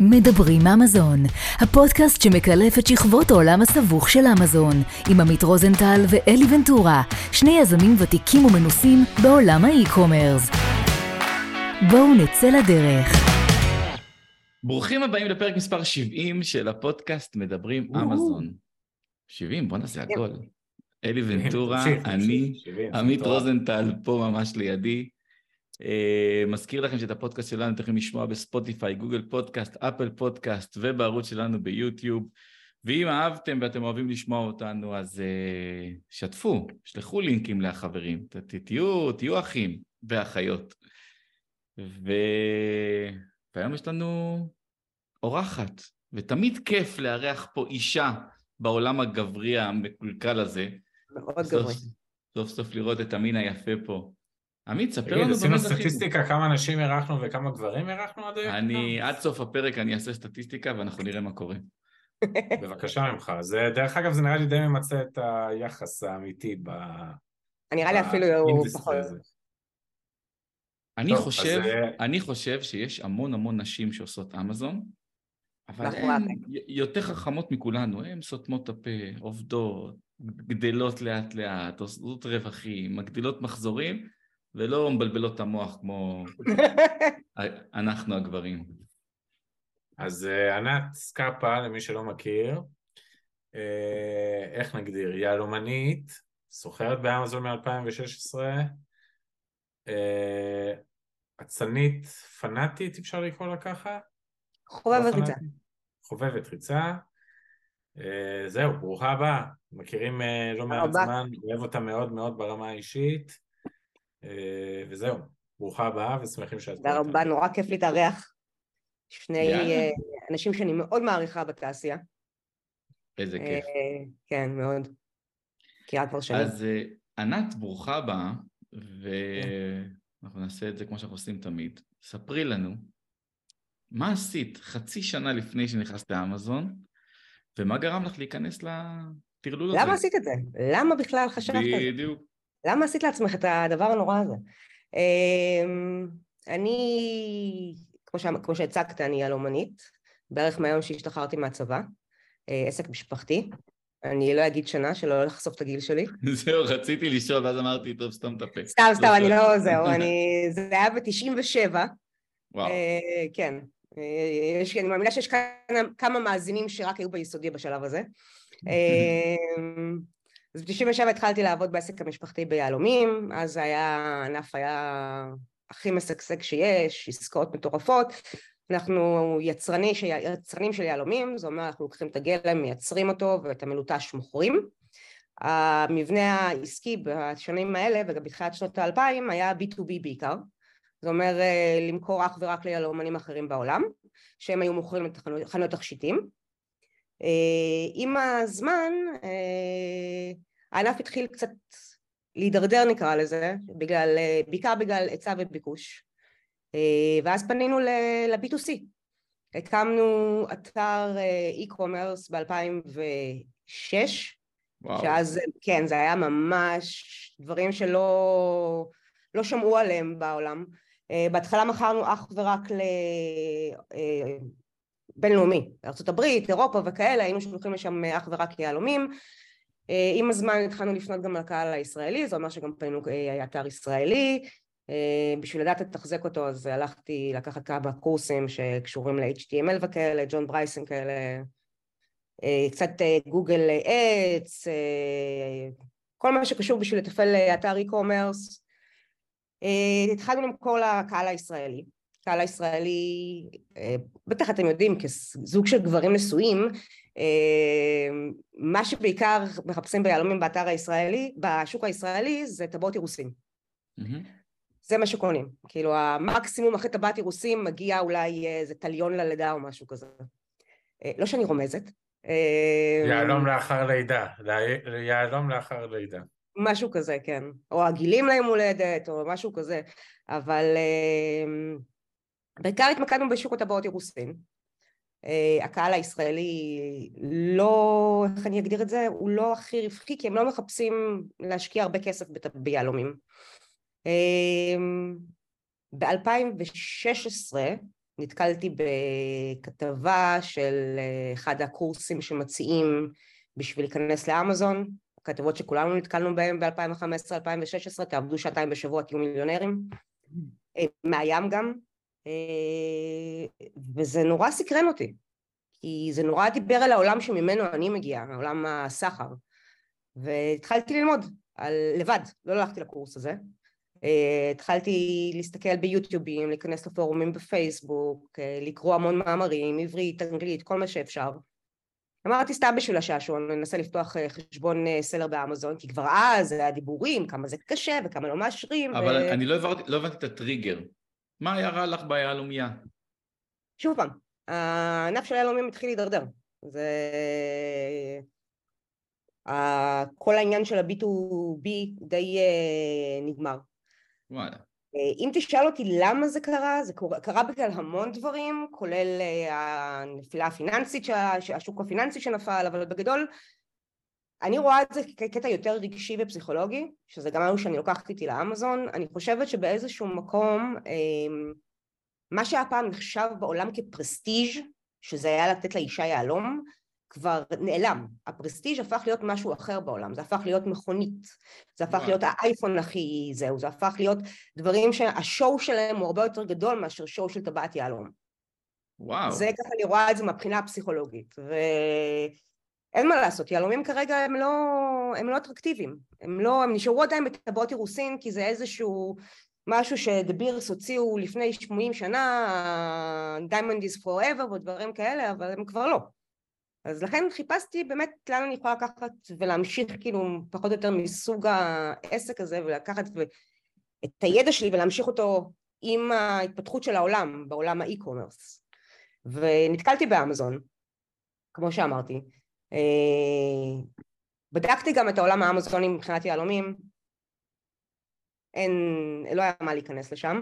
מדברים אמזון, הפודקאסט שמקלף את שכבות העולם הסבוך של אמזון, עם עמית רוזנטל ואלי ונטורה, שני יזמים ותיקים ומנוסים בעולם האי-קומרס. בואו נצא לדרך. ברוכים הבאים לפרק מספר 70 של הפודקאסט מדברים אמזון. 70, בוא נעשה הכל. אלי ונטורה, אני, עמית רוזנטל, פה ממש לידי. Uh, מזכיר לכם שאת הפודקאסט שלנו אתם יכולים לשמוע בספוטיפיי, גוגל פודקאסט, אפל פודקאסט ובערוץ שלנו ביוטיוב. ואם אהבתם ואתם אוהבים לשמוע אותנו, אז uh, שתפו, שלחו לינקים לחברים, ת, תהיו, תהיו אחים ואחיות. ו... והיום יש לנו אורחת, ותמיד כיף לארח פה אישה בעולם הגברי המקולקל הזה. מאוד גברי. סוף סוף לראות את המין היפה פה. עמית, ספר לנו תגיד, עשינו זכינו. סטטיסטיקה כמה נשים אירחנו וכמה גברים אירחנו עד היום? אני, עד סוף הפרק אני אעשה סטטיסטיקה ואנחנו נראה מה קורה. בבקשה ממך. זה, דרך אגב, זה נראה לי די ממצה את היחס האמיתי ב... נראה לי אפילו פחות. אני חושב, אה, אני חושב שיש המון המון נשים שעושות אמזון, אבל אנחנו הן יותר חכמות מכולנו, הן סותמות את הפה, עובדות, גדלות לאט לאט, עושות רווחים, מגדילות מחזורים, ולא מבלבלות את המוח כמו אנחנו הגברים. אז אה, ענת סקאפה, למי שלא מכיר, אה, איך נגדיר? יהלומנית, סוחרת באמזון מ-2016, אה, אצנית פנאטית, אפשר לקרוא לה ככה? חובבת לא ריצה. חובבת ריצה. אה, זהו, ברוכה הבאה. מכירים אה, לא מעט. זמן, אוהב אותה מאוד מאוד ברמה האישית. אה, וזהו, ברוכה הבאה ושמחים שאת תודה רבה, נורא כיף להתארח. שני. אה, אנשים שאני מאוד מעריכה בתעשייה. איזה כיף. אה, כן, מאוד. מכירה כבר שנים. אז ענת, ברוכה הבאה, ואנחנו נעשה את זה כמו שאנחנו עושים תמיד. ספרי לנו, מה עשית חצי שנה לפני שנכנסת לאמזון, ומה גרם לך להיכנס לטרלול הזה? למה עשית את זה? למה בכלל חשבת על זה? בדיוק. למה עשית לעצמך את הדבר הנורא הזה? אמ, אני, כמו, שה, כמו שהצגת, אני יהלומנית, בערך מהיום שהשתחררתי מהצבא, אה, עסק משפחתי. אני לא אגיד שנה, שלא לחשוף את הגיל שלי. זהו, רציתי לשאול, ואז אמרתי, טוב, סתום את הפה. סתם, סתם, אני. לא, זהו, אני, זה היה ב-97, וואו, אה, כן. אה, יש, אני מאמינה שיש כמה, כמה מאזינים שרק היו ביסודי בשלב הזה. אז ב-97 התחלתי לעבוד בעסק המשפחתי ביהלומים, אז היה, הענף היה הכי משגשג שיש, עסקאות מטורפות. אנחנו יצרני, יצרנים של יהלומים, זה אומר אנחנו לוקחים את הגלם, מייצרים אותו ואת המלוטש מוכרים. המבנה העסקי בשנים האלה וגם בתחילת שנות האלפיים היה B2B בעיקר. זה אומר אה, למכור אך ורק ליהלומנים אחרים בעולם, שהם היו מוכרים את חנויות- חנויות תכשיטים. אה, עם הזמן אה, הענף התחיל קצת להידרדר נקרא לזה, בגלל, אה, בעיקר בגלל היצע וביקוש. ואז פנינו ל- ל-B2C. הקמנו אתר e-commerce ב-2006, וואו. שאז, כן, זה היה ממש דברים שלא לא שמעו עליהם בעולם. בהתחלה מכרנו אך ורק לבינלאומי, ארה"ב, אירופה וכאלה, היינו שולחים לשם אך ורק יהלומים. אה, עם הזמן התחלנו לפנות גם לקהל הישראלי, זה אומר שגם פנינו אה, אתר ישראלי. אה, בשביל לדעת לתחזק אותו אז הלכתי לקחת כמה קורסים שקשורים ל-HTML וכאלה, ג'ון ברייסון כאלה, קצת גוגל אדס, כל מה שקשור בשביל לתפעל אתר e-commerce. התחלנו למכור לקהל הישראלי. הקהל הישראלי, אה, בטח אתם יודעים, כזוג של גברים נשואים, אה, מה שבעיקר מחפשים ביהלומים באתר הישראלי, בשוק הישראלי, זה טבעות אירוסין. מהמם. זה מה שקונים. כאילו המקסימום אחרי טבעת אירוסין מגיע אולי איזה תליון ללידה או משהו כזה. אה, לא שאני רומזת. יהלום לאחר לידה, יהלום לאחר לידה. משהו כזה, כן. או הגילים ליום הולדת, או משהו כזה. אבל אה, בעיקר התמקדנו בשוק הטבעות אירוסין. אה, הקהל הישראלי לא, איך אני אגדיר את זה? הוא לא הכי רווחי, כי הם לא מחפשים להשקיע הרבה כסף ביהלומים. ב-2016 נתקלתי בכתבה של אחד הקורסים שמציעים בשביל להיכנס לאמזון, כתבות שכולנו נתקלנו בהן ב-2015-2016, תעבדו שעתיים בשבוע, תהיו מיליונרים, מהים גם, וזה נורא סקרן אותי, כי זה נורא דיבר על העולם שממנו אני מגיעה, העולם הסחר, והתחלתי ללמוד על לבד, לא הלכתי לקורס הזה, התחלתי להסתכל ביוטיובים, להיכנס לפורומים בפייסבוק, לקרוא המון מאמרים, עברית, אנגלית, כל מה שאפשר. אמרתי סתם בשביל השעשועון, אני אנסה לפתוח חשבון סלר באמזון, כי כבר אז היה דיבורים, כמה זה קשה וכמה לא מאשרים. אבל ו... אני לא הבנתי, לא הבנתי את הטריגר. מה היה רע לך ביהלומייה? שוב פעם, הענף של היהלומים התחיל להידרדר. זה... כל העניין של ה-B2B די נגמר. וואלה. אם תשאל אותי למה זה קרה, זה קרה בגלל המון דברים, כולל הנפילה הפיננסית, השוק הפיננסי שנפל, אבל בגדול אני רואה את זה כקטע יותר רגשי ופסיכולוגי, שזה גם משהו שאני לוקחת איתי לאמזון, אני חושבת שבאיזשהו מקום מה שהיה פעם נחשב בעולם כפרסטיג', שזה היה לתת לאישה יהלום, כבר נעלם, הפרסטיג' הפך להיות משהו אחר בעולם, זה הפך להיות מכונית, זה הפך וואו. להיות האייפון הכי זהו, זה הפך להיות דברים שהשואו שלהם הוא הרבה יותר גדול מאשר שואו של טבעת יהלום. וואו. זה ככה אני רואה את זה מהבחינה הפסיכולוגית, ואין מה לעשות, יהלומים כרגע הם לא, הם לא אטרקטיביים, הם לא, הם נשארו עדיין בטבעות אירוסין כי זה איזשהו משהו שדה בירס הוציאו לפני 80 שנה, Diamond is forever ודברים כאלה, אבל הם כבר לא. אז לכן חיפשתי באמת לאן אני יכולה לקחת ולהמשיך כאילו פחות או יותר מסוג העסק הזה ולקחת את הידע שלי ולהמשיך אותו עם ההתפתחות של העולם, בעולם האי-קומרס. ונתקלתי באמזון, כמו שאמרתי. אה, בדקתי גם את העולם האמזוני מבחינת יהלומים, אין, לא היה מה להיכנס לשם.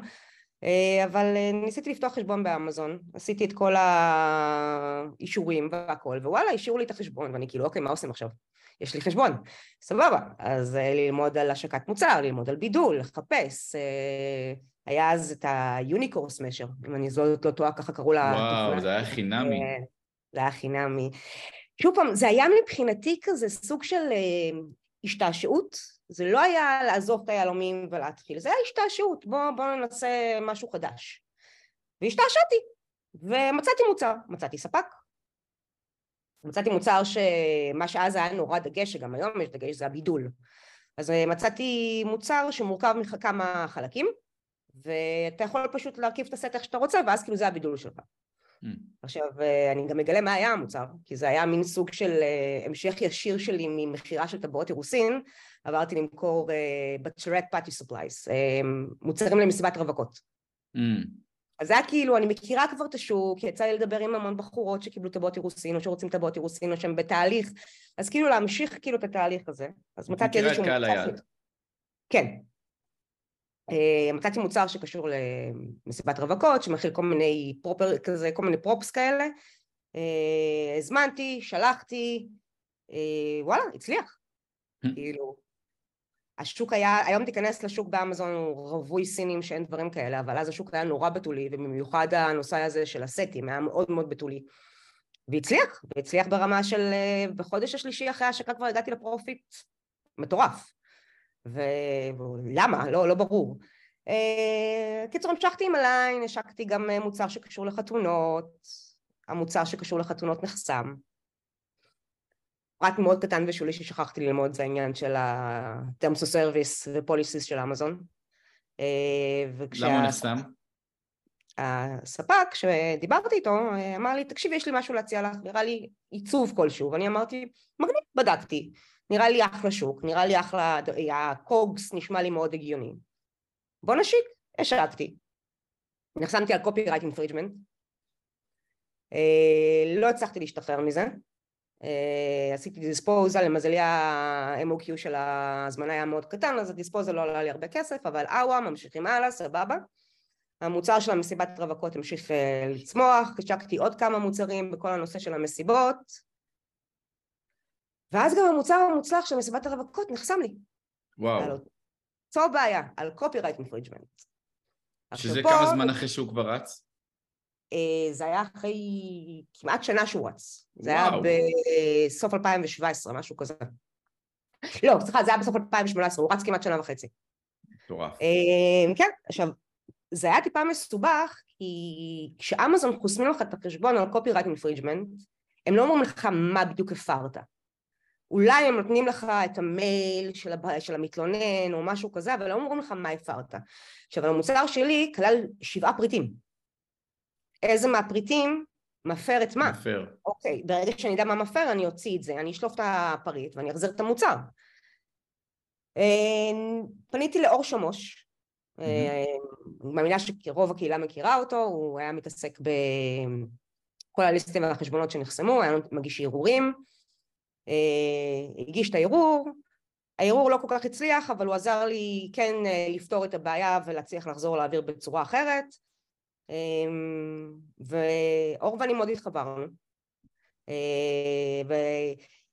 אה, אבל אה, ניסיתי לפתוח חשבון באמזון, עשיתי את כל האישורים והכל, ווואלה, אישרו לי את החשבון, ואני כאילו, אוקיי, מה עושים עכשיו? יש לי חשבון, סבבה. אז ללמוד על השקת מוצר, ללמוד על בידול, לחפש. היה אז את היוניקורס משר, אם אני לא טועה, ככה קראו לה... וואו, זה היה חינמי. זה היה חינמי. שוב פעם, זה היה מבחינתי כזה סוג של השתעשעות, זה לא היה לעזוב את היהלומים ולהתחיל, זה היה השתעשעות, בואו בוא ננסה משהו חדש. והשתעשעתי, ומצאתי מוצר, מצאתי ספק. מצאתי מוצר שמה שאז היה נורא דגש, שגם היום יש דגש, זה הבידול. אז אה, מצאתי מוצר שמורכב מכמה חלקים, ואתה יכול פשוט להרכיב את הסט איך שאתה רוצה, ואז כאילו זה הבידול שלך. ממ. עכשיו, אה, אני גם מגלה מה היה המוצר, כי זה היה מין סוג של אה, המשך ישיר שלי ממכירה של טבעות אירוסין, עברתי למכור bachelorette party supplies, מוצרים למסיבת רווקות. ממ. אז זה היה כאילו, אני מכירה כבר את השוק, יצא לי לדבר עם המון בחורות שקיבלו טבעות אירוסין, או שרוצים טבעות אירוסין, או שהם בתהליך, אז כאילו להמשיך כאילו את התהליך הזה. אז מצאתי איזשהו מוצר... כן, אה, מצאתי מוצר שקשור למסיבת רווקות, שמכיל כל מיני פרופר, כזה, כל מיני פרופס כאלה. אה, הזמנתי, שלחתי, אה, וואלה, הצליח. כאילו, השוק היה, היום תיכנס לשוק באמזון הוא רווי סינים שאין דברים כאלה, אבל אז השוק היה נורא בתולי, ובמיוחד הנושא הזה של הסטים היה מאוד מאוד בתולי. והצליח, והצליח ברמה של, בחודש השלישי אחרי ההשקה כבר הגעתי לפרופיט מטורף. ולמה? לא, לא ברור. אה, קיצור, המשכתי עם הליין, השקתי גם אה, מוצר שקשור לחתונות, המוצר שקשור לחתונות נחסם. פרט מאוד קטן ושולי ששכחתי ללמוד זה העניין של ה-terms of service ו-policies של אמזון. אה, וכשה... למה נחסם? הספק שדיברתי איתו אמר לי תקשיבי יש לי משהו להציע לך נראה לי עיצוב כלשהו ואני אמרתי מגניב בדקתי נראה לי אחלה שוק, נראה לי אחלה, ה COGS נשמע לי מאוד הגיוני. בוא נשיק, השקתי. נחסמתי על copyright infringement. לא הצלחתי להשתחרר מזה. אה, עשיתי disposal, למזלי ה-MOQ של ההזמנה היה מאוד קטן, אז ה disposal לא עלה לי הרבה כסף, אבל אאווה, ממשיכים הלאה, סבבה. המוצר של המסיבת רווקות המשיך אה, לצמוח, השקתי עוד כמה מוצרים בכל הנושא של המסיבות, ואז גם המוצר המוצלח של מסיבת הרווקות נחסם לי. וואו. זו בעיה, על copyright infringement. שזה פה... כמה זמן אחרי שהוא כבר רץ? זה היה אחרי כמעט שנה שהוא רץ. זה היה בסוף 2017, משהו כזה. לא, סליחה, זה היה בסוף 2018, הוא רץ כמעט שנה וחצי. מטורף. כן, עכשיו, זה היה טיפה מסובך, כי כשאמזון חוסמים לך את החשבון על copyright infringement, הם לא אומרים לך מה בדיוק הפרת. אולי הם נותנים לך את המייל של, הב... של המתלונן או משהו כזה, אבל לא אומרים לך מה הפרת. עכשיו, המוצר שלי כלל שבעה פריטים. איזה מהפריטים מפר את מה? מפר. אוקיי, ברגע שאני אדע מה מפר, אני אוציא את זה, אני אשלוף את הפריט ואני אחזיר את המוצר. אה, פניתי לאור שמוש, mm-hmm. מאמינה שרוב הקהילה מכירה אותו, הוא היה מתעסק בכל הליסטים והחשבונות שנחסמו, היה מגיש ערעורים, אה, הגיש את הערעור, הערעור לא כל כך הצליח, אבל הוא עזר לי כן לפתור את הבעיה ולהצליח לחזור לאוויר בצורה אחרת, ואור ואני מאוד התחברנו,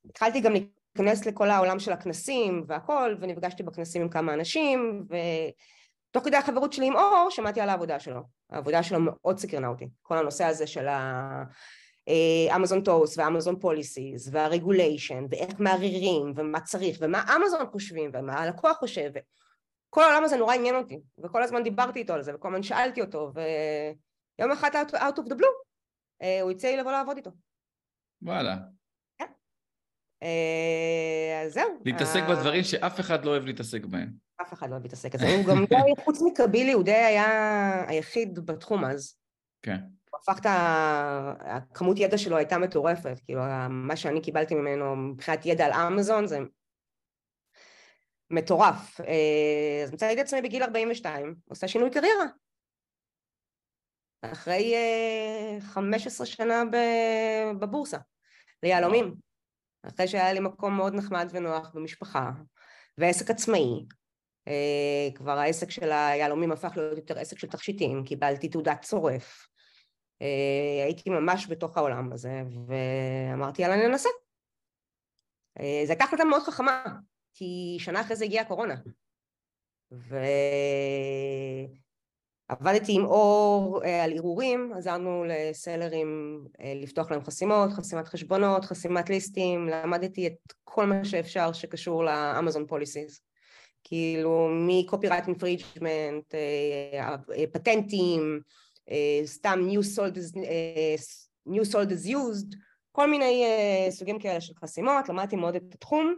והתחלתי גם להיכנס לכל העולם של הכנסים והכל, ונפגשתי בכנסים עם כמה אנשים, ותוך כדי החברות שלי עם אור, שמעתי על העבודה שלו. העבודה שלו מאוד סקרנה אותי. כל הנושא הזה של האמזון טוס ואמזון פוליסיס והרגוליישן, ואיך מערערים, ומה צריך, ומה אמזון חושבים, ומה הלקוח חושב. כל העולם הזה נורא עניין אותי, וכל הזמן דיברתי איתו על זה, וכל הזמן שאלתי אותו, ויום אחד out of the blue, אה, הוא הציע לי לבוא לעבוד איתו. וואלה. אה, אז זהו. להתעסק אה, בדברים שאף אחד לא אוהב להתעסק בהם. אף אחד לא אוהב להתעסק בזה. הוא גם די, חוץ מקבילי, הוא די היה היחיד בתחום אז. כן. הוא הפך את ה... הכמות ידע שלו הייתה מטורפת, כאילו מה שאני קיבלתי ממנו מבחינת ידע על אמזון זה מטורף. אה, אז מצאתי את עצמי בגיל 42, עושה שינוי קריירה. אחרי 15 שנה בבורסה, ליהלומים. אחרי שהיה לי מקום מאוד נחמד ונוח במשפחה, ועסק עצמאי, אה, כבר העסק של היהלומים הפך להיות יותר עסק של תכשיטים, קיבלתי תעודת צורף, אה, הייתי ממש בתוך העולם הזה, ואמרתי יאללה ננסה. אה, זו הייתה החלטה מאוד חכמה, כי שנה אחרי זה הגיעה הקורונה. ו... עבדתי עם אור אה, על ערעורים, עזרנו לסלרים אה, לפתוח להם חסימות, חסימת חשבונות, חסימת ליסטים, למדתי את כל מה שאפשר שקשור לאמזון פוליסיס. כאילו infringement, אה, פטנטים, סתם new sold, as, new sold as used, כל מיני סוגים כאלה של חסימות, למדתי מאוד את התחום.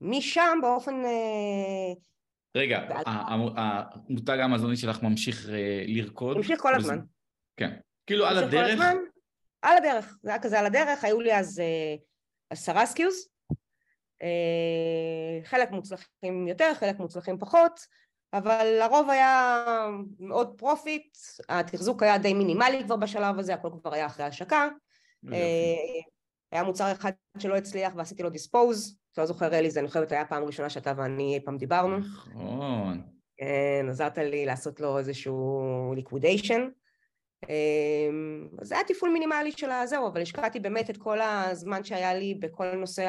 משם באופן רגע, המותג האמזוני שלך ממשיך אה, לרקוד? ממשיך כל הזמן. כן. כאילו על הדרך? על הדרך, זה היה כזה על הדרך, היו לי אז עשרה SKUs, אה, חלק מוצלחים יותר, חלק מוצלחים פחות, אבל לרוב היה מאוד profit, התחזוק היה די מינימלי כבר בשלב הזה, הכל כבר היה אחרי השקה. היה מוצר אחד שלא הצליח ועשיתי לו dispose, אתה לא זוכר אלי, זה אני חושבת היה פעם ראשונה שאתה ואני אי פעם דיברנו. נכון. כן, עזרת לי לעשות לו איזשהו liquidation. אמ, זה היה תפעול מינימלי של הזהו, אבל השקעתי באמת את כל הזמן שהיה לי בכל נושא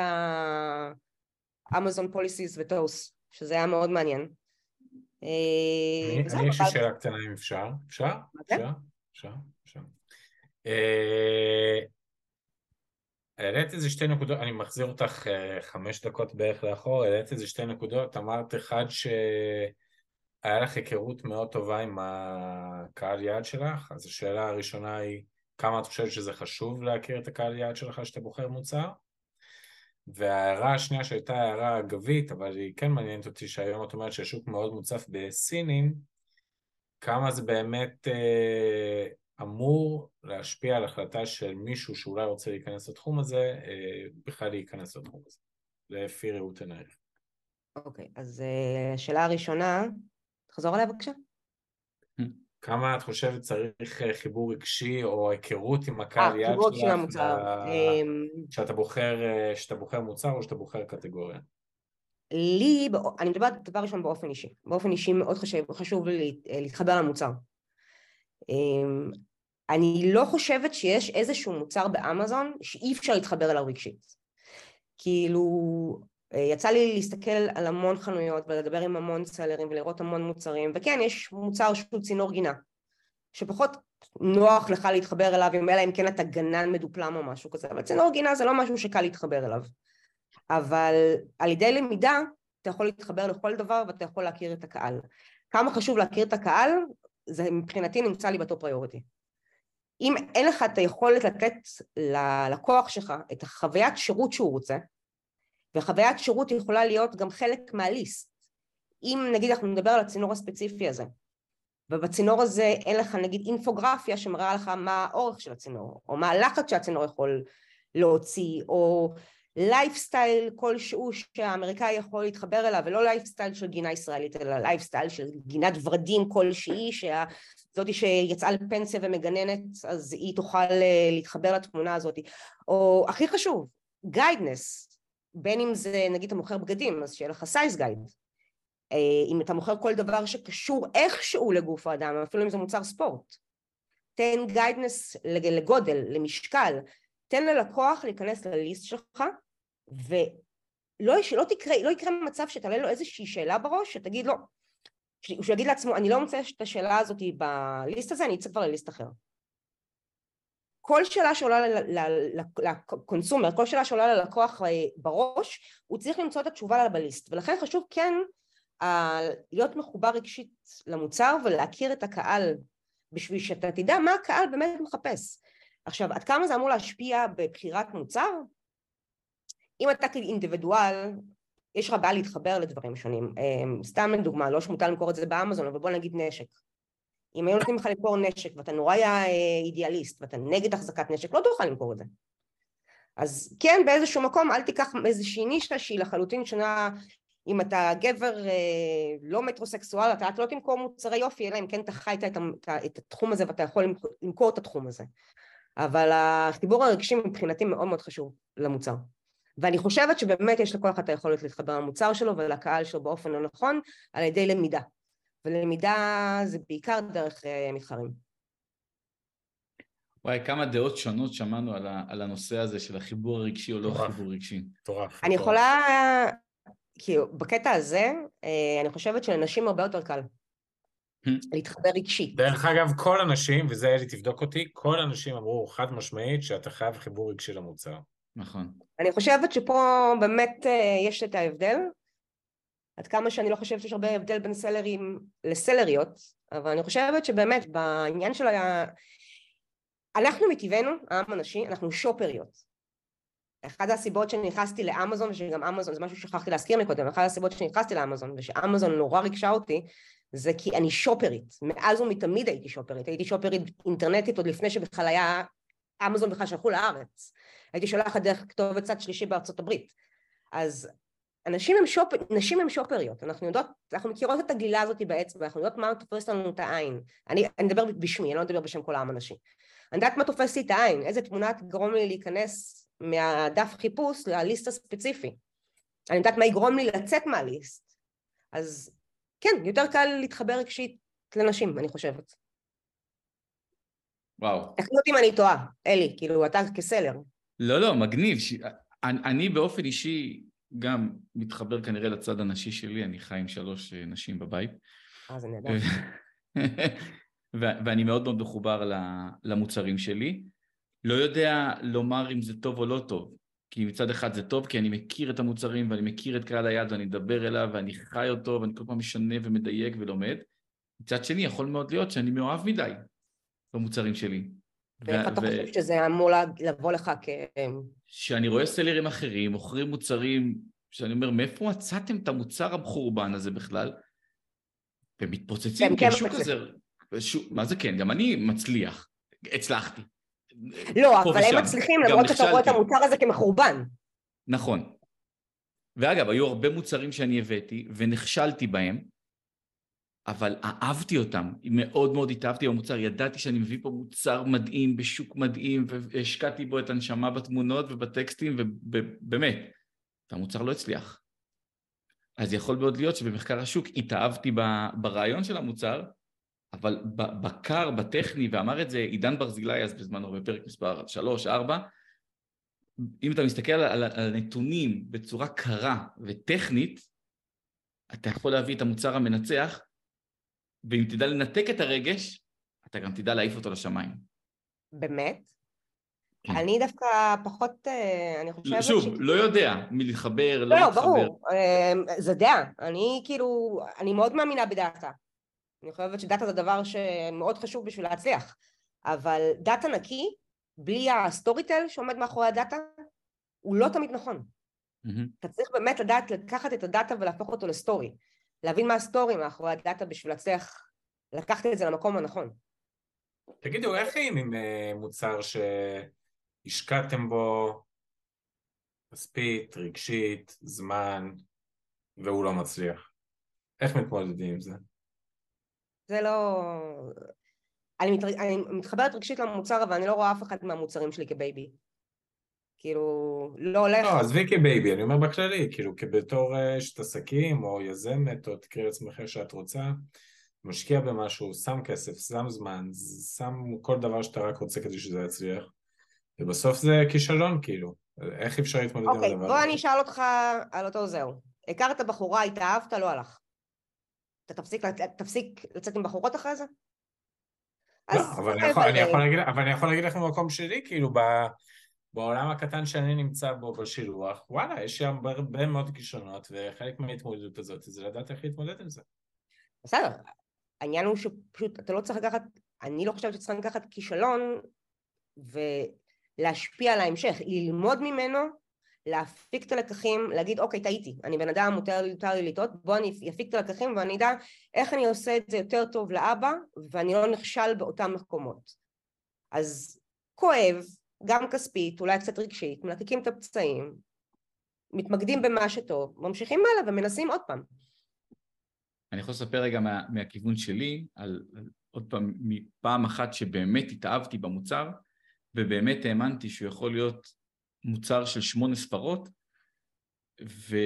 האמזון policies ו TOS, שזה היה מאוד מעניין. אני יש לי שאלה קטנה אם אפשר. אפשר? אפשר? אפשר? אה, העלית איזה שתי נקודות, אני מחזיר אותך אה, חמש דקות בערך לאחור, העלית איזה שתי נקודות, אמרת אחד שהיה לך היכרות מאוד טובה עם הקהל יעד שלך, אז השאלה הראשונה היא כמה את חושבת שזה חשוב להכיר את הקהל יעד שלך כשאתה בוחר מוצר? וההערה השנייה שהייתה הערה אגבית, אבל היא כן מעניינת אותי שהיום את אומרת שהשוק מאוד מוצף בסינים, כמה זה באמת אה, אמור להשפיע על החלטה של מישהו שאולי רוצה להיכנס לתחום הזה, אה, בכלל להיכנס לתחום הזה, לפי ראות עינייך. אוקיי, okay, אז uh, השאלה הראשונה, תחזור עליה בבקשה. כמה את חושבת צריך אה, חיבור רגשי או היכרות עם הקהל יד שלך? של המוצר. אמ, שאתה בוחר, שאתה בוחר מוצר או שאתה בוחר קטגוריה? לי, אני מדברת דבר ראשון באופן אישי. באופן אישי מאוד חשוב, חשוב לי להתחבר למוצר. אמ, אני לא חושבת שיש איזשהו מוצר באמזון שאי אפשר להתחבר אליו רגשית. כאילו, אה, יצא לי להסתכל על המון חנויות ולדבר עם המון סלרים ולראות המון מוצרים, וכן, יש מוצר שהוא צינור גינה. שפחות נוח לך להתחבר אליו, אם אלא אם כן אתה גנן מדופלם או משהו כזה, אבל צינור גינה זה לא משהו שקל להתחבר אליו. אבל על ידי למידה אתה יכול להתחבר לכל דבר ואתה יכול להכיר את הקהל. כמה חשוב להכיר את הקהל, זה מבחינתי נמצא לי בטופ פריוריטי. אם אין לך את היכולת לתת ללקוח שלך את החוויית שירות שהוא רוצה, וחוויית שירות יכולה להיות גם חלק מהליסט. אם נגיד אנחנו נדבר על הצינור הספציפי הזה, ובצינור הזה אין לך נגיד אינפוגרפיה שמראה לך מה האורך של הצינור, או מה הלחץ שהצינור יכול להוציא, או לייפסטייל כלשהו שהאמריקאי יכול להתחבר אליו, ולא לייפסטייל של גינה ישראלית, אלא לייפסטייל של גינת ורדים כלשהי, שזאתי שיצאה לפנסיה ומגננת, אז היא תוכל אה, להתחבר לתמונה הזאת. או הכי חשוב, guidance, בין אם זה נגיד אתה מוכר בגדים, אז שיהיה לך size guide. אה, אם אתה מוכר כל דבר שקשור איכשהו לגוף האדם, אפילו אם זה מוצר ספורט. תן גיידנס לגודל, למשקל, תן ללקוח להיכנס לליסט שלך, ולא לא תקרה, לא יקרה מצב שתעלה לו איזושהי שאלה בראש, שתגיד לו, שהוא יגיד לעצמו, אני לא מוצא את השאלה הזאת בליסט הזה, אני אצא כבר לליסט אחר. כל שאלה שעולה לקונסומר, כל שאלה שעולה ללקוח אה, בראש, הוא צריך למצוא את התשובה בליסט, ולכן חשוב כן להיות מחובר רגשית למוצר ולהכיר את הקהל בשביל שאתה תדע מה הקהל באמת מחפש. עכשיו, עד כמה זה אמור להשפיע בבחירת מוצר? אם אתה כאינדיבידואל, יש לך בעיה להתחבר לדברים שונים. אמ, סתם לדוגמה, לא שמותר למכור את זה באמזון, אבל בוא נגיד נשק. אם היו נותנים לך למכור נשק ואתה נורא היה אה, אידיאליסט ואתה נגד החזקת נשק, לא תוכל למכור את זה. אז כן, באיזשהו מקום אל תיקח איזושהי נישה שהיא לחלוטין שונה אם אתה גבר אה, לא מטרוסקסואל, אתה לא תמכור מוצרי יופי, אלא אם כן אתה חי את, את התחום הזה ואתה יכול למכור את התחום הזה. אבל החיבור הרגשי מבחינתי מאוד מאוד חשוב למוצר. ואני חושבת שבאמת יש לכל אחד את היכולת להתחבר למוצר שלו ולקהל שלו באופן הנכון על ידי למידה. ולמידה זה בעיקר דרך uh, מתחרים. וואי, כמה דעות שונות שמענו על, ה, על הנושא הזה של החיבור הרגשי או לא חיבור רגשי. מטורף. אני יכולה, כאילו, בקטע הזה, אה, אני חושבת שלנשים הרבה יותר קל. להתחבר רגשית. דרך אגב, כל הנשים, וזה אלי תבדוק אותי, כל הנשים אמרו חד משמעית שאתה חייב חיבור רגשי למוצר. נכון. אני חושבת שפה באמת אה, יש את ההבדל, עד כמה שאני לא חושבת שיש הרבה הבדל בין סלרים לסלריות, אבל אני חושבת שבאמת בעניין של ה... אנחנו מטבענו, העם הנשי, אנחנו שופריות. אחת הסיבות שנכנסתי לאמזון, ושגם אמזון, זה משהו ששכחתי להזכיר מקודם, אחת הסיבות שנכנסתי לאמזון, ושאמזון נורא ריגשה אותי, זה כי אני שופרית, מאז ומתמיד הייתי שופרית, הייתי שופרית אינטרנטית עוד לפני שבכלל היה אמזון בכלל שלחו לארץ, הייתי שולחת דרך כתובת צד שלישי בארצות הברית, אז אנשים הם, שופ... נשים הם שופריות, אנחנו יודעות, אנחנו מכירות את הגלילה הזאת באצבע, אנחנו יודעות מה תופס לנו את העין, אני, אני מדבר בשמי, אני לא מדבר בשם כל העם הנשי, אני יודעת מה תופס לי את העין, איזה תמונה תגרום לי להיכנס מהדף חיפוש לליסט הספציפי, אני יודעת מה יגרום לי לצאת מהליסט, אז כן, יותר קל להתחבר רגשית לנשים, אני חושבת. וואו. תחליט אותי אם אני טועה, אלי, כאילו, אתה כסלר. לא, לא, מגניב. ש... אני, אני באופן אישי גם מתחבר כנראה לצד הנשי שלי, אני חי עם שלוש אה, נשים בבית. אה, זה נהדר. ואני מאוד מאוד מחובר למוצרים שלי. לא יודע לומר אם זה טוב או לא טוב. כי מצד אחד זה טוב, כי אני מכיר את המוצרים ואני מכיר את קהל היד ואני מדבר אליו ואני חי אותו ואני כל פעם משנה ומדייק ולומד. מצד שני, יכול מאוד להיות שאני מאוהב מדי במוצרים שלי. ואיך אתה חושב שזה אמור לבוא לך כ... שאני רואה סלרים אחרים, מוכרים מוצרים, שאני אומר, מאיפה מצאתם את המוצר המחורבן הזה בכלל? ומתפוצצים, כי השוק הזה... מה זה כן? גם אני מצליח, הצלחתי. לא, אבל הם מצליחים למרות שאתה רואה את המוצר הזה כמחורבן. נכון. ואגב, היו הרבה מוצרים שאני הבאתי ונכשלתי בהם, אבל אהבתי אותם, מאוד מאוד התאהבתי במוצר, ידעתי שאני מביא פה מוצר מדהים בשוק מדהים והשקעתי בו את הנשמה בתמונות ובטקסטים ובאמת, והמוצר לא הצליח. אז יכול מאוד להיות שבמחקר השוק התאהבתי ברעיון של המוצר, אבל בקר, בטכני, ואמר את זה עידן ברזילי אז בזמנו בפרק מספר 3-4, אם אתה מסתכל על, על הנתונים בצורה קרה וטכנית, אתה יכול להביא את המוצר המנצח, ואם תדע לנתק את הרגש, אתה גם תדע להעיף אותו לשמיים. באמת? כן. אני דווקא פחות, אה, אני חושבת... שוב, ש... לא יודע מלהתחבר, לא, לא להתחבר. לא, ברור, אה, זה דעה. אני כאילו, אני מאוד מאמינה בדאטה. אני חושבת שדאטה זה דבר שמאוד חשוב בשביל להצליח. אבל דאטה נקי, בלי ה storytell שעומד מאחורי הדאטה, הוא לא תמיד נכון. אהמ. אתה צריך באמת לדעת לקחת את הדאטה ולהפוך אותו ל story. להבין מה ה story מאחורי הדאטה בשביל להצליח לקחת את זה למקום הנכון. תגידו, איך חיים עם אה, מוצר שהשקעתם בו כספית, רגשית, זמן, והוא לא מצליח? איך מתמודדים עם זה? זה לא... אני, מת... אני מתחברת רגשית למוצר, אבל אני לא רואה אף אחד מהמוצרים שלי כ baby. כאילו, לא הולך... לא, עזבי כ baby, אני אומר בכללי, כאילו, כבתור אשת עסקים, או יזמת, או תקראי לעצמך איך שאת רוצה, משקיע במשהו, שם כסף, שם זמן, שם כל דבר שאתה רק רוצה כדי שזה יצליח, ובסוף זה כישלון, כאילו. איך אפשר להתמודד okay, עם אוקיי, הדבר הזה? אוקיי, בוא אני אשאל אותך על אותו זהו. הכרת בחורה, התאהבת, לא הלך. אתה תפסיק, תפסיק לצאת עם בחורות אחרי זה? לא, אבל אני, יכול, אני יכול להגיד, אבל אני יכול להגיד לך במקום שלי, כאילו, ב, בעולם הקטן שאני נמצא בו בשילוח, וואלה, יש שם הרבה מאוד כישרונות, וחלק מההתמודדות הזאת זה לדעת איך להתמודד עם זה. בסדר, העניין הוא שפשוט אתה לא צריך לקחת, אני לא חושבת שצריך לקחת כישלון ולהשפיע על ההמשך, ללמוד ממנו, להפיק את הלקחים, להגיד אוקיי טעיתי, אני בן אדם מותר לי, לטעות, בוא אני אפיק את הלקחים ואני אדע איך אני עושה את זה יותר טוב לאבא ואני לא נכשל באותם מקומות. אז כואב, גם כספית, אולי קצת רגשית, מלקקים את הפצעים, מתמקדים במה שטוב, ממשיכים הלאה ומנסים עוד פעם. אני יכול לספר רגע מה, מהכיוון שלי, על, על עוד פעם, מפעם אחת שבאמת התאהבתי במוצר, ובאמת האמנתי שהוא יכול להיות מוצר של שמונה ספרות, ו...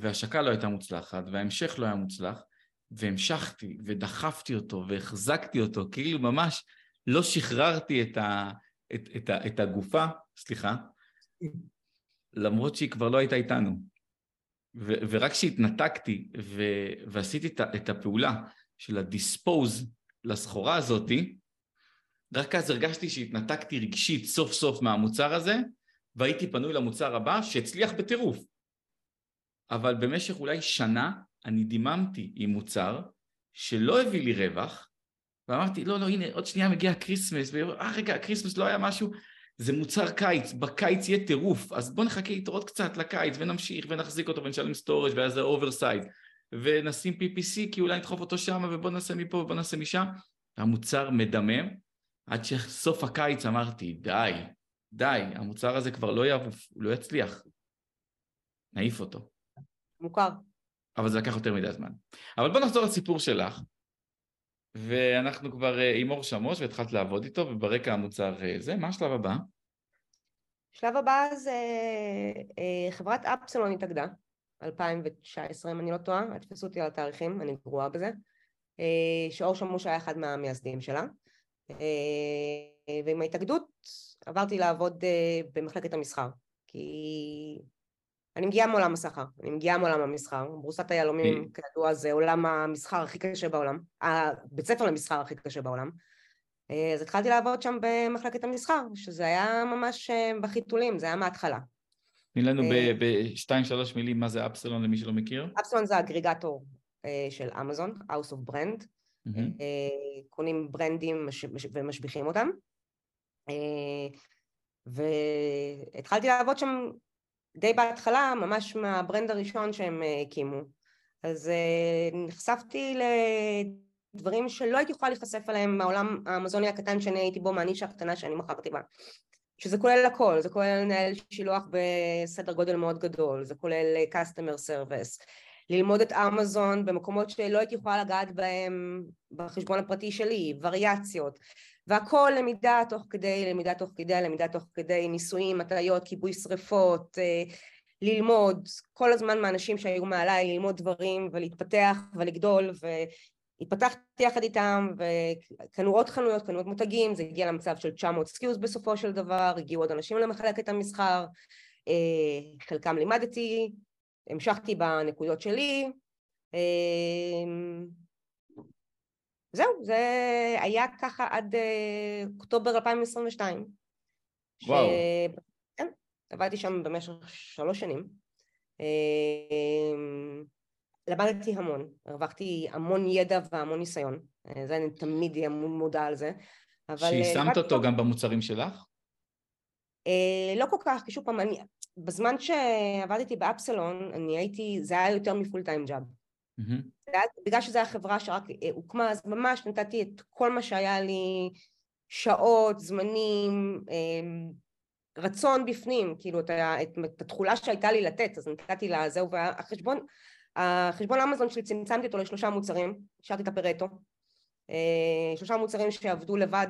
והשקה לא הייתה מוצלחת, וההמשך לא היה מוצלח, והמשכתי ודחפתי אותו והחזקתי אותו, כאילו ממש לא שחררתי את, ה... את, את. את הגופה, סליחה, למרות שהיא כבר לא הייתה איתנו. ו... ורק כשהתנתקתי ו... ועשיתי את, את הפעולה של הדיספוז לסחורה הזאתי, רק אז הרגשתי שהתנתקתי רגשית סוף סוף מהמוצר הזה, והייתי פנוי למוצר הבא שהצליח בטירוף. אבל במשך אולי שנה אני דיממתי עם מוצר שלא הביא לי רווח, ואמרתי, לא, לא, הנה, עוד שנייה מגיע ה Christmas, ואה, רגע, ה Christmas לא היה משהו, זה מוצר קיץ, בקיץ יהיה טירוף, אז בוא נחכה איתו עוד קצת לקיץ, ונמשיך, ונחזיק אותו, ונשלם storage ואז זה oversize, ונשים PPC, כי אולי נדחוף אותו שם, ובוא נעשה מפה ובוא נעשה משם. המוצר מדמם, עד שסוף הקיץ אמרתי, די, די, המוצר הזה כבר לא יעוף, הוא לא יצליח. נעיף אותו. מוכר. אבל זה לקח יותר מדי זמן. אבל בוא נחזור לסיפור שלך, ואנחנו כבר אה, עם אור שמוש והתחלת לעבוד איתו, וברקע המוצר אה, זה, מה השלב הבא? השלב הבא זה אה, חברת אפסלון התאגדה, 2019 אם אני לא טועה, תתפסו אותי על התאריכים, אני גרועה בזה, שאור שמוש היה אחד מהמייסדים שלה, ועם ההתאגדות עברתי לעבוד במחלקת המסחר, כי אני מגיעה מעולם הסחר, אני מגיעה מעולם המסחר, ברוסת היהלומים כידוע זה עולם המסחר הכי קשה בעולם, הבית ספר למסחר הכי קשה בעולם, אה, אז התחלתי לעבוד שם במחלקת המסחר, שזה היה ממש אה, בחיתולים, זה היה מההתחלה. תני לנו בשתיים שלוש מילים מה זה אפסלון למי שלא מכיר. אפסלון זה אגריגטור של אמזון, House of Brand, קונים ברנדים ומשביחים אותם. אה, והתחלתי לעבוד שם די בהתחלה, ממש מהברנד הראשון שהם אה, הקימו. אז אה, נחשפתי לדברים שלא הייתי יכולה להיחשף עליהם מהעולם האמזוני הקטן שאני הייתי בו, מהנישה הקטנה שאני מכרתי בה. שזה כולל הכל, זה כולל לנהל שילוח בסדר גודל מאוד גדול, זה כולל customer service, ללמוד את אמזון במקומות שלא הייתי יכולה לגעת בהם בחשבון הפרטי שלי, וריאציות, והכל למידה תוך כדי, למידה תוך כדי, למידה תוך כדי, ניסויים, הטעיות, כיבוי שריפות, אה, ללמוד, כל הזמן מאנשים שהיו מעליי, ללמוד דברים ולהתפתח ולגדול, והתפתחתי יחד איתם, וקנו עוד חנויות, קנו עוד מותגים, זה הגיע למצב של 900 SKUs בסופו של דבר, הגיעו עוד אנשים למחלקת המסחר, אה, חלקם לימדתי, המשכתי בנקודות שלי, אה, זהו, זה היה ככה עד אה, אוקטובר 2022. וואו. ש... כן, עבדתי שם במשך שלוש שנים. אה, למדתי המון, הרווחתי המון ידע והמון ניסיון, אה, זה אני תמיד אהיה מודע על זה. שיישמת אותו גם במוצרים שלך? לא כל כך, כי שוב פעם, אני, בזמן שעבדתי באפסלון, אני הייתי, זה היה יותר מפול טיים ג'אב. Mm-hmm. בגלל שזו הייתה חברה שרק אה, הוקמה, אז ממש נתתי את כל מה שהיה לי, שעות, זמנים, אמ, רצון בפנים, כאילו את, את, את התכולה שהייתה לי לתת, אז נתתי לה, זהו, והחשבון, החשבון אמזון שלי צמצמתי אותו לשלושה מוצרים, השארתי את הפרטו, אה, שלושה מוצרים שעבדו לבד,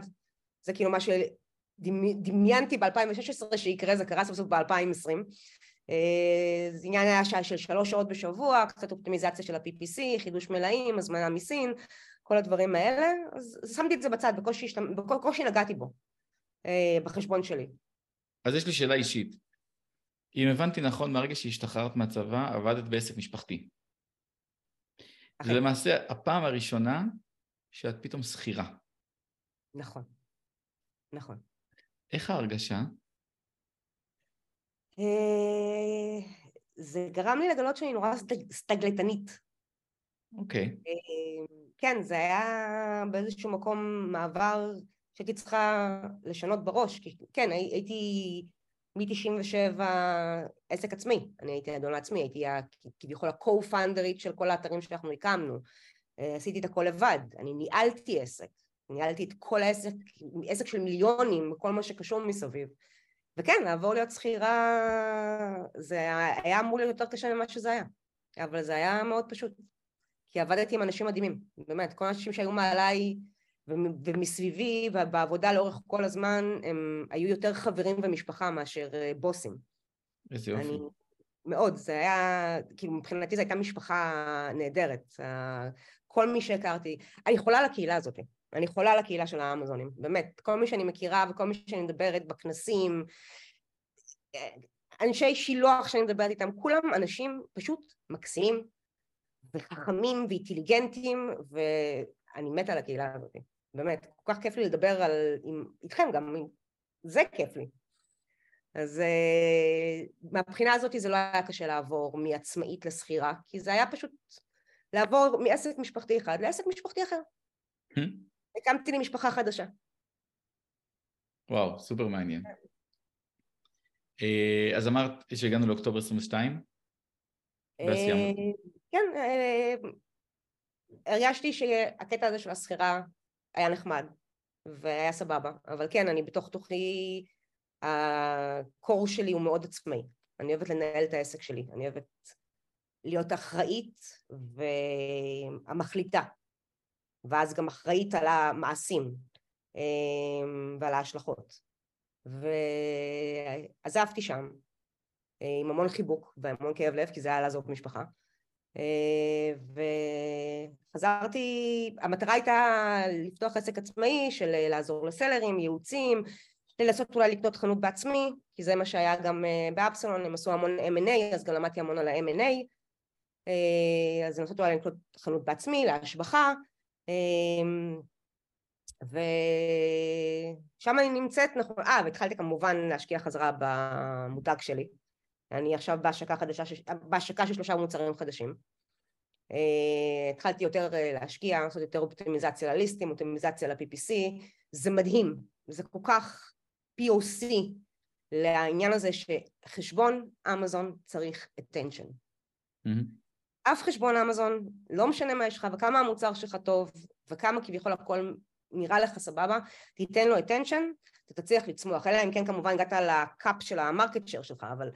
זה כאילו מה שדמיינתי ב-2016 שיקרה, זה קרה סוף סוף ב-2020, אה, זה עניין היה שעה של שלוש שעות בשבוע, קצת אופטימיזציה של ה-PPC, חידוש מלאים, הזמנה מסין, כל הדברים האלה, אז שמתי את זה בצד, בקושי, בקושי נגעתי בו, אה, בחשבון שלי. אז יש לי שאלה אישית. אם הבנתי נכון, מהרגע שהשתחררת מהצבא, עבדת בעסק משפחתי. זה למעשה הפעם הראשונה שאת פתאום שכירה. נכון, נכון. איך ההרגשה? אה, זה גרם לי לגלות שאני נורא סטגלטנית. אוקיי. Okay. אה, כן, זה היה באיזשהו מקום מעבר שהייתי צריכה לשנות בראש, כי כן, הייתי מ-97 עסק עצמי, אני הייתי אדון לעצמי, הייתי כביכול ה-co-founderית של כל האתרים שאנחנו הקמנו, אה, עשיתי את הכל לבד, אני ניהלתי עסק, ניהלתי את כל העסק, עסק של מיליונים, כל מה שקשור מסביב. וכן, לעבור להיות שכירה זה היה אמור להיות יותר קשה ממה שזה היה, אבל זה היה מאוד פשוט, כי עבדתי עם אנשים מדהימים, באמת, כל האנשים שהיו מעליי ומסביבי ובעבודה לאורך כל הזמן, הם היו יותר חברים ומשפחה מאשר אה, בוסים. איזה יופי. אני, מאוד, זה היה, כאילו מבחינתי זו הייתה משפחה נהדרת, כל מי שהכרתי, אני יכולה לקהילה הזאת, אני חולה על הקהילה של האמזונים, באמת, כל מי שאני מכירה וכל מי שאני מדברת בכנסים, אנשי שילוח שאני מדברת איתם, כולם אנשים פשוט מקסימים וחכמים ואינטליגנטים, ואני מתה על הקהילה הזאת, באמת, כל כך כיף לי לדבר על, עם, איתכם גם, זה כיף לי. אז uh, מהבחינה הזאת זה לא היה קשה לעבור מעצמאית לשכירה, כי זה היה פשוט לעבור מעסק משפחתי אחד לעסק משפחתי אחר. Hmm? הקמתי לי משפחה חדשה. וואו, סופר מעניין. אה, אז אמרת שהגענו לאוקטובר 22? אה, כן, אה, הרגשתי שהקטע הזה של השכירה היה נחמד והיה סבבה, אבל כן, אני בתוך תוכי, הקור שלי הוא מאוד עצמאי. אני אוהבת לנהל את העסק שלי, אני אוהבת להיות אחראית והמחליטה ואז גם אחראית על המעשים אמ, ועל ההשלכות. ועזבתי שם עם המון חיבוק והמון כאב לב, כי זה היה לעזוב משפחה. אה, וחזרתי, המטרה הייתה לפתוח עסק עצמאי של לעזור לסלרים, ייעוצים, לנסות אולי לקנות חנות בעצמי, כי זה מה שהיה גם אה, באפסלון, הם עשו המון M&A, אז גם למדתי המון על ה-M&A, אה, אז לנסות אולי לקנות חנות בעצמי, להשבחה, ושם אני נמצאת, נכון, אה, והתחלתי כמובן להשקיע חזרה במותג שלי. אני עכשיו בהשקה חדשה, בהשקה של שלושה מוצרים חדשים. Uh, התחלתי יותר uh, להשקיע, לעשות יותר אופטימיזציה לליסטים, אופטימיזציה ל-PPC, זה מדהים, זה כל כך POC לעניין הזה שחשבון אמזון צריך attention. Mm-hmm. אף חשבון אמזון, לא משנה מה יש לך וכמה המוצר שלך טוב וכמה כביכול הכל נראה לך סבבה, תיתן לו attention, אתה תצליח לצמוח, אלא אם כן כמובן הגעת לקאפ של המרקט שייר שלך, אבל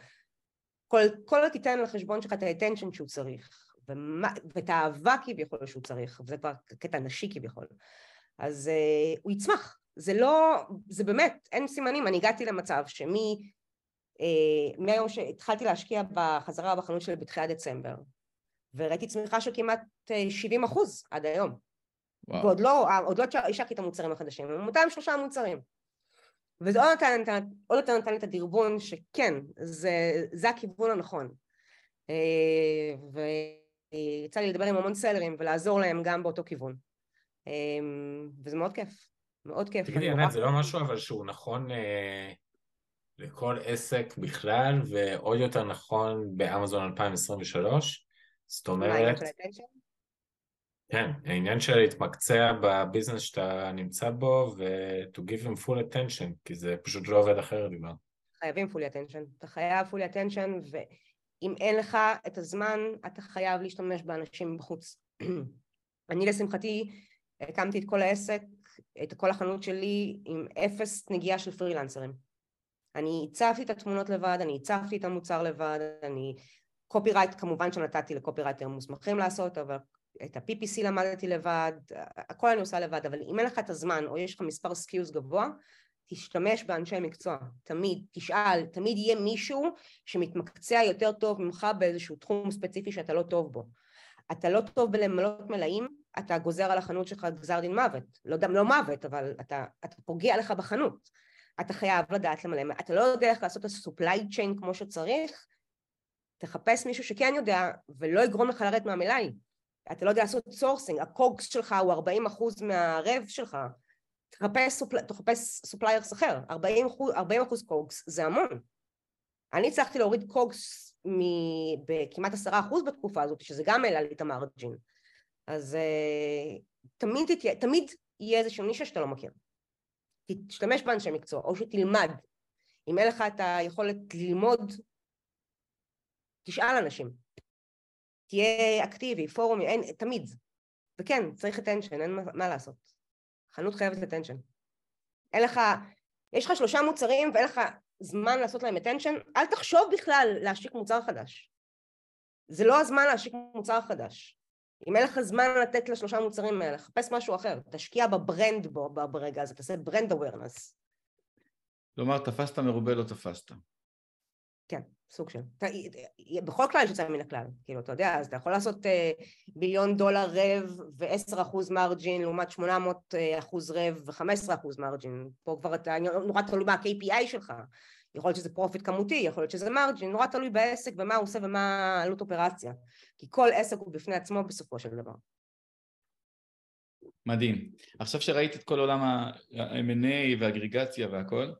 כל, כל תיתן לחשבון שלך את ה-attention שהוא צריך, ומה, ואת האהבה כביכול שהוא צריך, וזה כבר קטע נשי כביכול, אז uh, הוא יצמח, זה לא, זה באמת, אין סימנים, אני הגעתי למצב שמי, uh, מהיום שהתחלתי להשקיע בחזרה בחנות שלי בתחילת דצמבר, וראיתי צמיחה של כמעט 70 אה, אחוז עד היום. וואו. ועוד לא, עוד לא השקתי את המוצרים החדשים, הם אותם שלושה מוצרים. וזה עוד נתן, עוד יותר נתן לי את הדרבון שכן, זה, זה הכיוון הנכון. אה, ויצא לי לדבר עם המון סלרים ולעזור להם גם באותו כיוון. וזה מאוד כיף, מאוד כיף. תגידי, ענת, זה לא משהו אבל שהוא נכון אה, לכל עסק בכלל, ועוד יותר נכון באמזון 2023? זאת אומרת... כן, העניין של להתמקצע בביזנס שאתה נמצא בו ו- to give them full attention, כי זה פשוט לא עובד אחרת כבר. חייבים full attention, אתה חייב full attention, ואם אין לך את הזמן, אתה חייב להשתמש באנשים בחוץ. אני לשמחתי הקמתי את כל העסק, את כל החנות שלי עם אפס נגיעה של פרילנסרים. אני הצבתי את התמונות לבד, אני הצבתי את המוצר לבד, אני קופירייט כמובן שנתתי לקופירייטר מוסמכים לעשות, אבל את ה-PPC למדתי לבד, הכל אני עושה לבד, אבל אם אין לך את הזמן או יש לך מספר SKUs גבוה, תשתמש באנשי מקצוע, תמיד, תשאל, תמיד יהיה מישהו שמתמקצע יותר טוב ממך באיזשהו תחום ספציפי שאתה לא טוב בו. אתה לא טוב בלמלא מלאים, אתה גוזר על החנות שלך גזר דין מוות, לא, לא מוות, אבל אתה, אתה פוגע לך בחנות. אתה חייב לדעת למלא, אתה לא יודע איך לעשות את ה-supply chain כמו שצריך, תחפש מישהו שכן יודע ולא יגרום לך לרדת מהמלאי. אתה לא יודע לעשות sourcing, ה COGS שלך הוא 40 אחוז מה rev שלך, תחפש, suppl... תחפש suppliers אחר, 40 אחוז, 40 אחוז COGS זה המון. אני הצלחתי להוריד COGS בכמעט 10 אחוז בתקופה הזאת, שזה גם העלה לי את ה margin. אז uh, תמיד, תהיה, תמיד יהיה איזשהו נישה שאתה לא מכיר. תשתמש באנשי מקצוע, או שתלמד. אם אין לך את היכולת ללמוד, תשאל אנשים. תהיה אקטיבי, פורום, אין, תמיד. וכן, צריך attention, אין מה, מה לעשות. חנות חייבת attention. אין לך, יש לך שלושה מוצרים ואין לך זמן לעשות להם attention, אל תחשוב בכלל להשיק מוצר חדש. זה לא הזמן להשיק מוצר חדש. אם אין לך זמן לתת לשלושה מוצרים האלה, חפש משהו אחר, תשקיע ב brand בו ברגע הזה, תעשה brand awareness. כלומר, תפסת מרובה לא תפסת. כן, סוג של. אתה, בכל כלל יש יוצא מן הכלל, כאילו, אתה יודע, אז אתה יכול לעשות אה, ביליון דולר rev ו-10% margin לעומת 800 אחוז rev ו-15% margin. פה כבר אתה נורא תלוי מה ה-KPI שלך. יכול להיות שזה profit כמותי, יכול להיות שזה margin, נורא תלוי בעסק ומה הוא עושה ומה עלות אופרציה. כי כל עסק הוא בפני עצמו בסופו של דבר. מדהים. עכשיו שראית את כל עולם ה-M&A והאגריגציה והכל,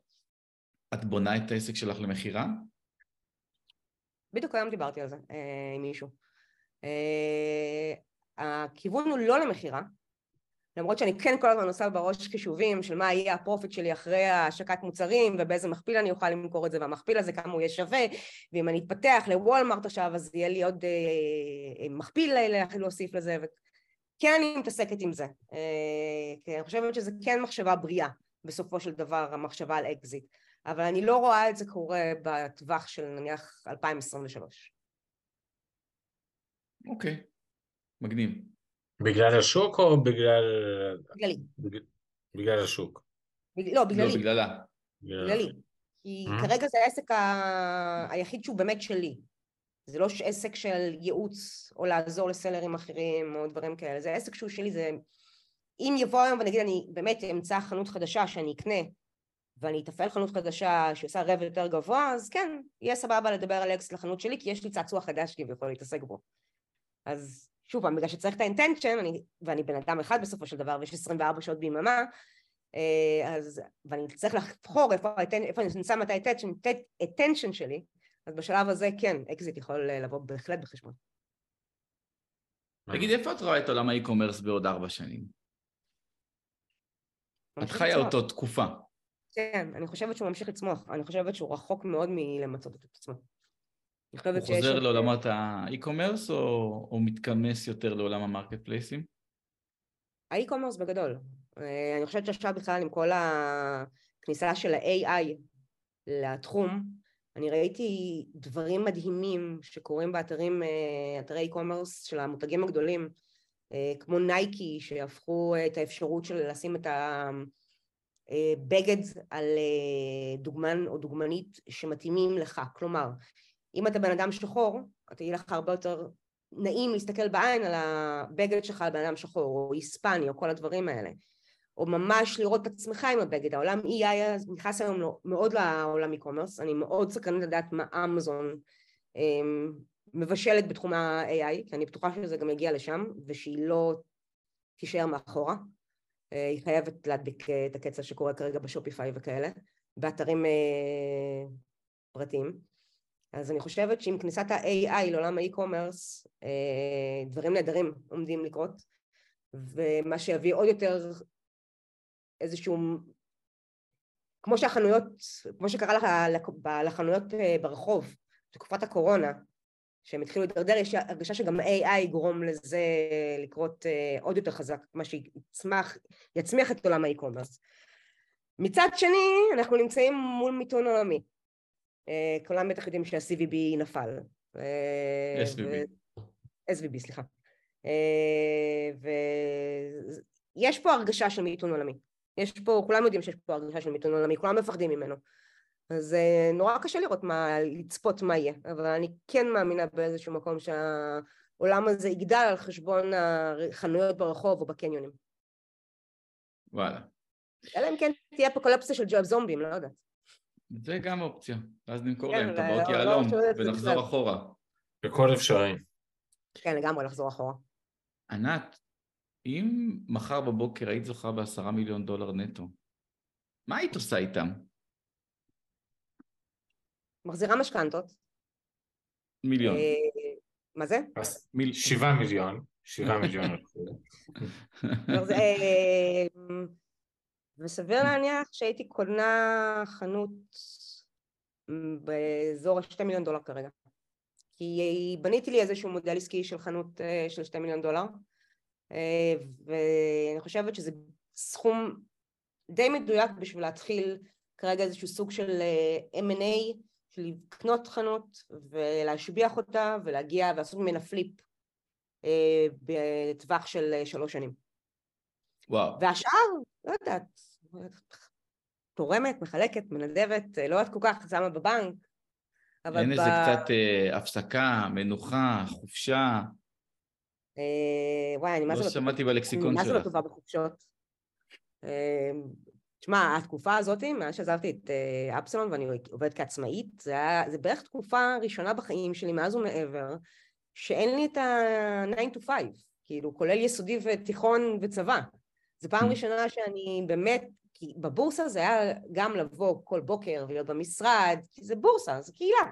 את בונה את העסק שלך למכירה? בדיוק היום דיברתי על זה אה, עם מישהו. אה, הכיוון הוא לא למכירה, למרות שאני כן כל הזמן עושה בראש חישובים של מה יהיה ה profit שלי אחרי השקת מוצרים ובאיזה מכפיל אני אוכל למכור את זה והמכפיל הזה כמה הוא יהיה שווה ואם אני אתפתח לוולמרט עכשיו אז יהיה לי עוד אה, מכפיל להוסיף לזה וכן אני מתעסקת עם זה אה, כי אני חושבת שזה כן מחשבה בריאה בסופו של דבר המחשבה על אקזיט אבל אני לא רואה את זה קורה בטווח של נניח 2023. אוקיי, מגניב. בגלל השוק או בגלל... בגללי. בגלל השוק. לא, בגללי. לא, בגללה. בגללי. כי mm-hmm. כרגע זה העסק ה... היחיד שהוא באמת שלי. זה לא עסק של ייעוץ או לעזור לסלרים אחרים או דברים כאלה, זה עסק שהוא שלי, זה... אם יבוא היום ונגיד אני באמת אמצא חנות חדשה שאני אקנה ואני אתפעל חנות חדשה שעושה רב יותר גבוה, אז כן, יהיה סבבה לדבר על אקס לחנות שלי, כי יש לי צעצוע חדש כביכול להתעסק בו. אז שוב פעם, בגלל שצריך את האינטנשן, ואני בן אדם אחד בסופו של דבר, ויש 24 שעות ביממה, אה, אז, ואני צריך לבחור איפה, איפה אני שמה את ה attention שלי, אז בשלב הזה כן, אקזיט יכול לבוא בהחלט בחשבון. תגיד, איפה את רואה את עולם ה e-commerce בעוד ארבע שנים? את חיה אותו תקופה. כן, אני חושבת שהוא ממשיך לצמוח, אני חושבת שהוא רחוק מאוד מלמצות את עצמו. הוא חוזר לעולמות ה e-commerce או, או מתכנס יותר לעולם ה marketplace ים? ה e-commerce בגדול. אה, אני חושבת שעכשיו בכלל עם כל הכניסה של ה-AI לתחום, אני ראיתי דברים מדהימים שקורים באתרים, אה, אתרי e-commerce של המותגים הגדולים, אה, כמו נייקי, שהפכו את האפשרות של לשים את ה... בגד על דוגמן או דוגמנית שמתאימים לך, כלומר אם אתה בן אדם שחור, אתה יהיה לך הרבה יותר נעים להסתכל בעין על הבגד שלך על בן אדם שחור, או היספני, או כל הדברים האלה. או ממש לראות את עצמך עם הבגד. העולם EI נכנס היום לא, מאוד לעולם e-commerce, אני מאוד סקרנית לדעת מה אמזון אמ, מבשלת בתחום ה-AI, כי אני בטוחה שזה גם יגיע לשם, ושהיא לא תישאר מאחורה. היא חייבת להדביק את הקצב שקורה כרגע בשופיפיי וכאלה, באתרים פרטיים. אז אני חושבת שעם כניסת ה-AI לעולם האי-קומרס, דברים נהדרים עומדים לקרות, ומה שיביא עוד יותר איזשהו כמו שהחנויות, כמו שקרה לחנויות אה, ברחוב, בתקופת הקורונה, שהם התחילו להתדרדר, יש הרגשה שגם AI יגרום לזה לקרות אה, עוד יותר חזק, מה שיצמח, יצמיח את עולם האי-קומרס. מצד שני, אנחנו נמצאים מול מיתון עולמי. אה, כולם בטח יודעים שה-CVB נפל. SVB. SVB, סליחה. ויש פה הרגשה של מיתון עולמי. יש פה, כולם יודעים שיש פה הרגשה של מיתון עולמי, כולם מפחדים ממנו. אז אה, נורא קשה לראות מה, לצפות מה יהיה, אבל אני כן מאמינה באיזשהו מקום שהעולם הזה יגדל על חשבון החנויות ברחוב או בקניונים. וואלה. אלא אם כן תהיה אפוקלפסיה של ג'וב זומבים, לא יודעת. זה גם אופציה, ואז נמכור כן, להם טבעות לא, יהלום לא ונחזור אחורה. בכל אפשרי. כן, לגמרי לחזור אחורה. ענת, אם מחר בבוקר היית זוכה בעשרה מיליון דולר נטו, מה היית עושה איתם? מחזירה משכנתות. מיליון. אה, מה זה? שבעה מיליון. שבעה מיליון. אה, וסביר להניח שהייתי קונה חנות באזור השתי מיליון דולר כרגע. כי בניתי לי איזשהו מודל עסקי של חנות אה, של שתי מיליון דולר. ואני חושבת שזה סכום די מדויק בשביל להתחיל כרגע איזשהו סוג של M&A, לקנות חנות ולהשביח אותה ולהגיע ולעשות ממנה פליפ אה, בטווח של שלוש שנים. וואו. והשאר, לא יודעת, תורמת, מחלקת, מנדבת, לא יודעת כל כך, שמה בבנק, אבל... אין ב... איזה קצת אה, הפסקה, מנוחה, חופשה. אה, וואי, אני מה זה לא שמעתי בלקסיקון שלך. אני מה זה לא טובה בחופשות. אה, תשמע, התקופה הזאת, מאז שעזבתי את אה, אפסלון ואני עובדת כעצמאית, זה, היה, זה בערך תקופה ראשונה בחיים שלי, מאז ומעבר, שאין לי את ה-9 to 5, כאילו, כולל יסודי ותיכון וצבא. זו פעם mm. ראשונה שאני באמת, כי בבורסה זה היה גם לבוא כל בוקר ולהיות במשרד, כי זה בורסה, זה קהילה.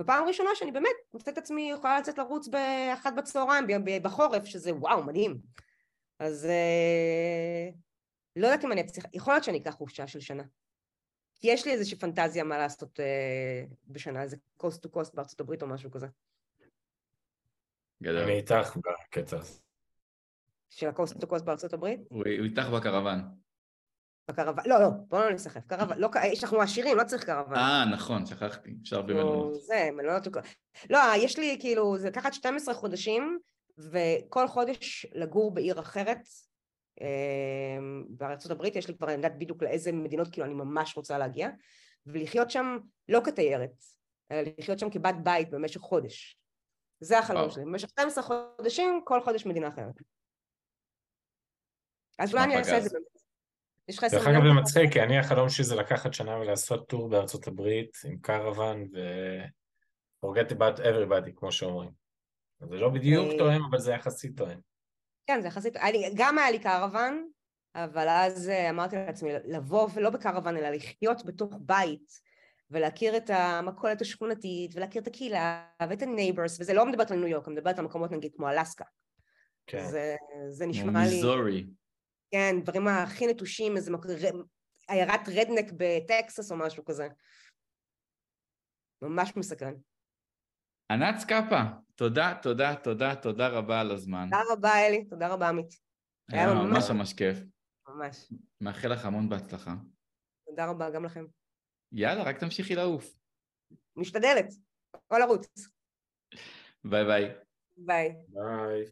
ופעם ראשונה שאני באמת מוצאת את עצמי יכולה לצאת לרוץ באחת בצהריים בחורף, שזה וואו, מדהים. אז אה, לא יודעת אם אני אצליח, יכול להיות שאני אקח חופשה של שנה. כי יש לי איזושהי פנטזיה מה לעשות אה, בשנה, איזה קוסט טו קוסט בארצות הברית או משהו כזה. גדול. אני איתך בקטע הזה. של הקוסט טו קוסט בארצות הברית? הוא איתך בקרוון. בקרוון, לא, לא, בוא לא נסחף, קרוון, לא, יש אנחנו עשירים, לא צריך קרוון. אה, נכון, שכחתי, אפשר במלונות. זה, מלונות, לא, יש לי כאילו, זה לקחת 12 חודשים, וכל חודש לגור בעיר אחרת. אמ, בארצות הברית יש לי כבר, אני יודעת בדיוק לאיזה מדינות כאילו אני ממש רוצה להגיע, ולחיות שם לא כתיירת, אלא לחיות שם כבת בית במשך חודש. זה החלום שלי, במשך 12 חודשים, כל חודש מדינה אחרת. אז אולי אני אעשה את זה באמת. יש לך דרך אגב זה מצחיק, כי אני החלום שלי זה לקחת שנה ולעשות טור בארצות הברית עם קרוון ו... forget about everybody, כמו שאומרים. זה לא בדיוק תואם, אבל זה יחסית תואם. כן, זה יחסית, גם היה לי קרוון, אבל אז אה, אמרתי לעצמי, לבוא ולא בקרוון, אלא לחיות בתוך בית, ולהכיר את המכולת השכונתית, ולהכיר את הקהילה, ואת ה-neighbors, וזה לא מדברת על ניו יורק, אני מדברת על מקומות נגיד כמו אלסקה. כן. זה, זה נשמע לי... מיזורי. כן, דברים הכי נטושים, איזה מק... עיירת רדנק בטקסס או משהו כזה. ממש מסקרן. ענת סקאפה, תודה, תודה, תודה, תודה רבה על הזמן. תודה רבה, אלי, תודה רבה, עמית. היה ממש ממש כיף. ממש. מאחל לך המון בהצלחה. תודה רבה, גם לכם. יאללה, רק תמשיכי לעוף. משתדלת, או לרוץ. ביי ביי. ביי. ביי.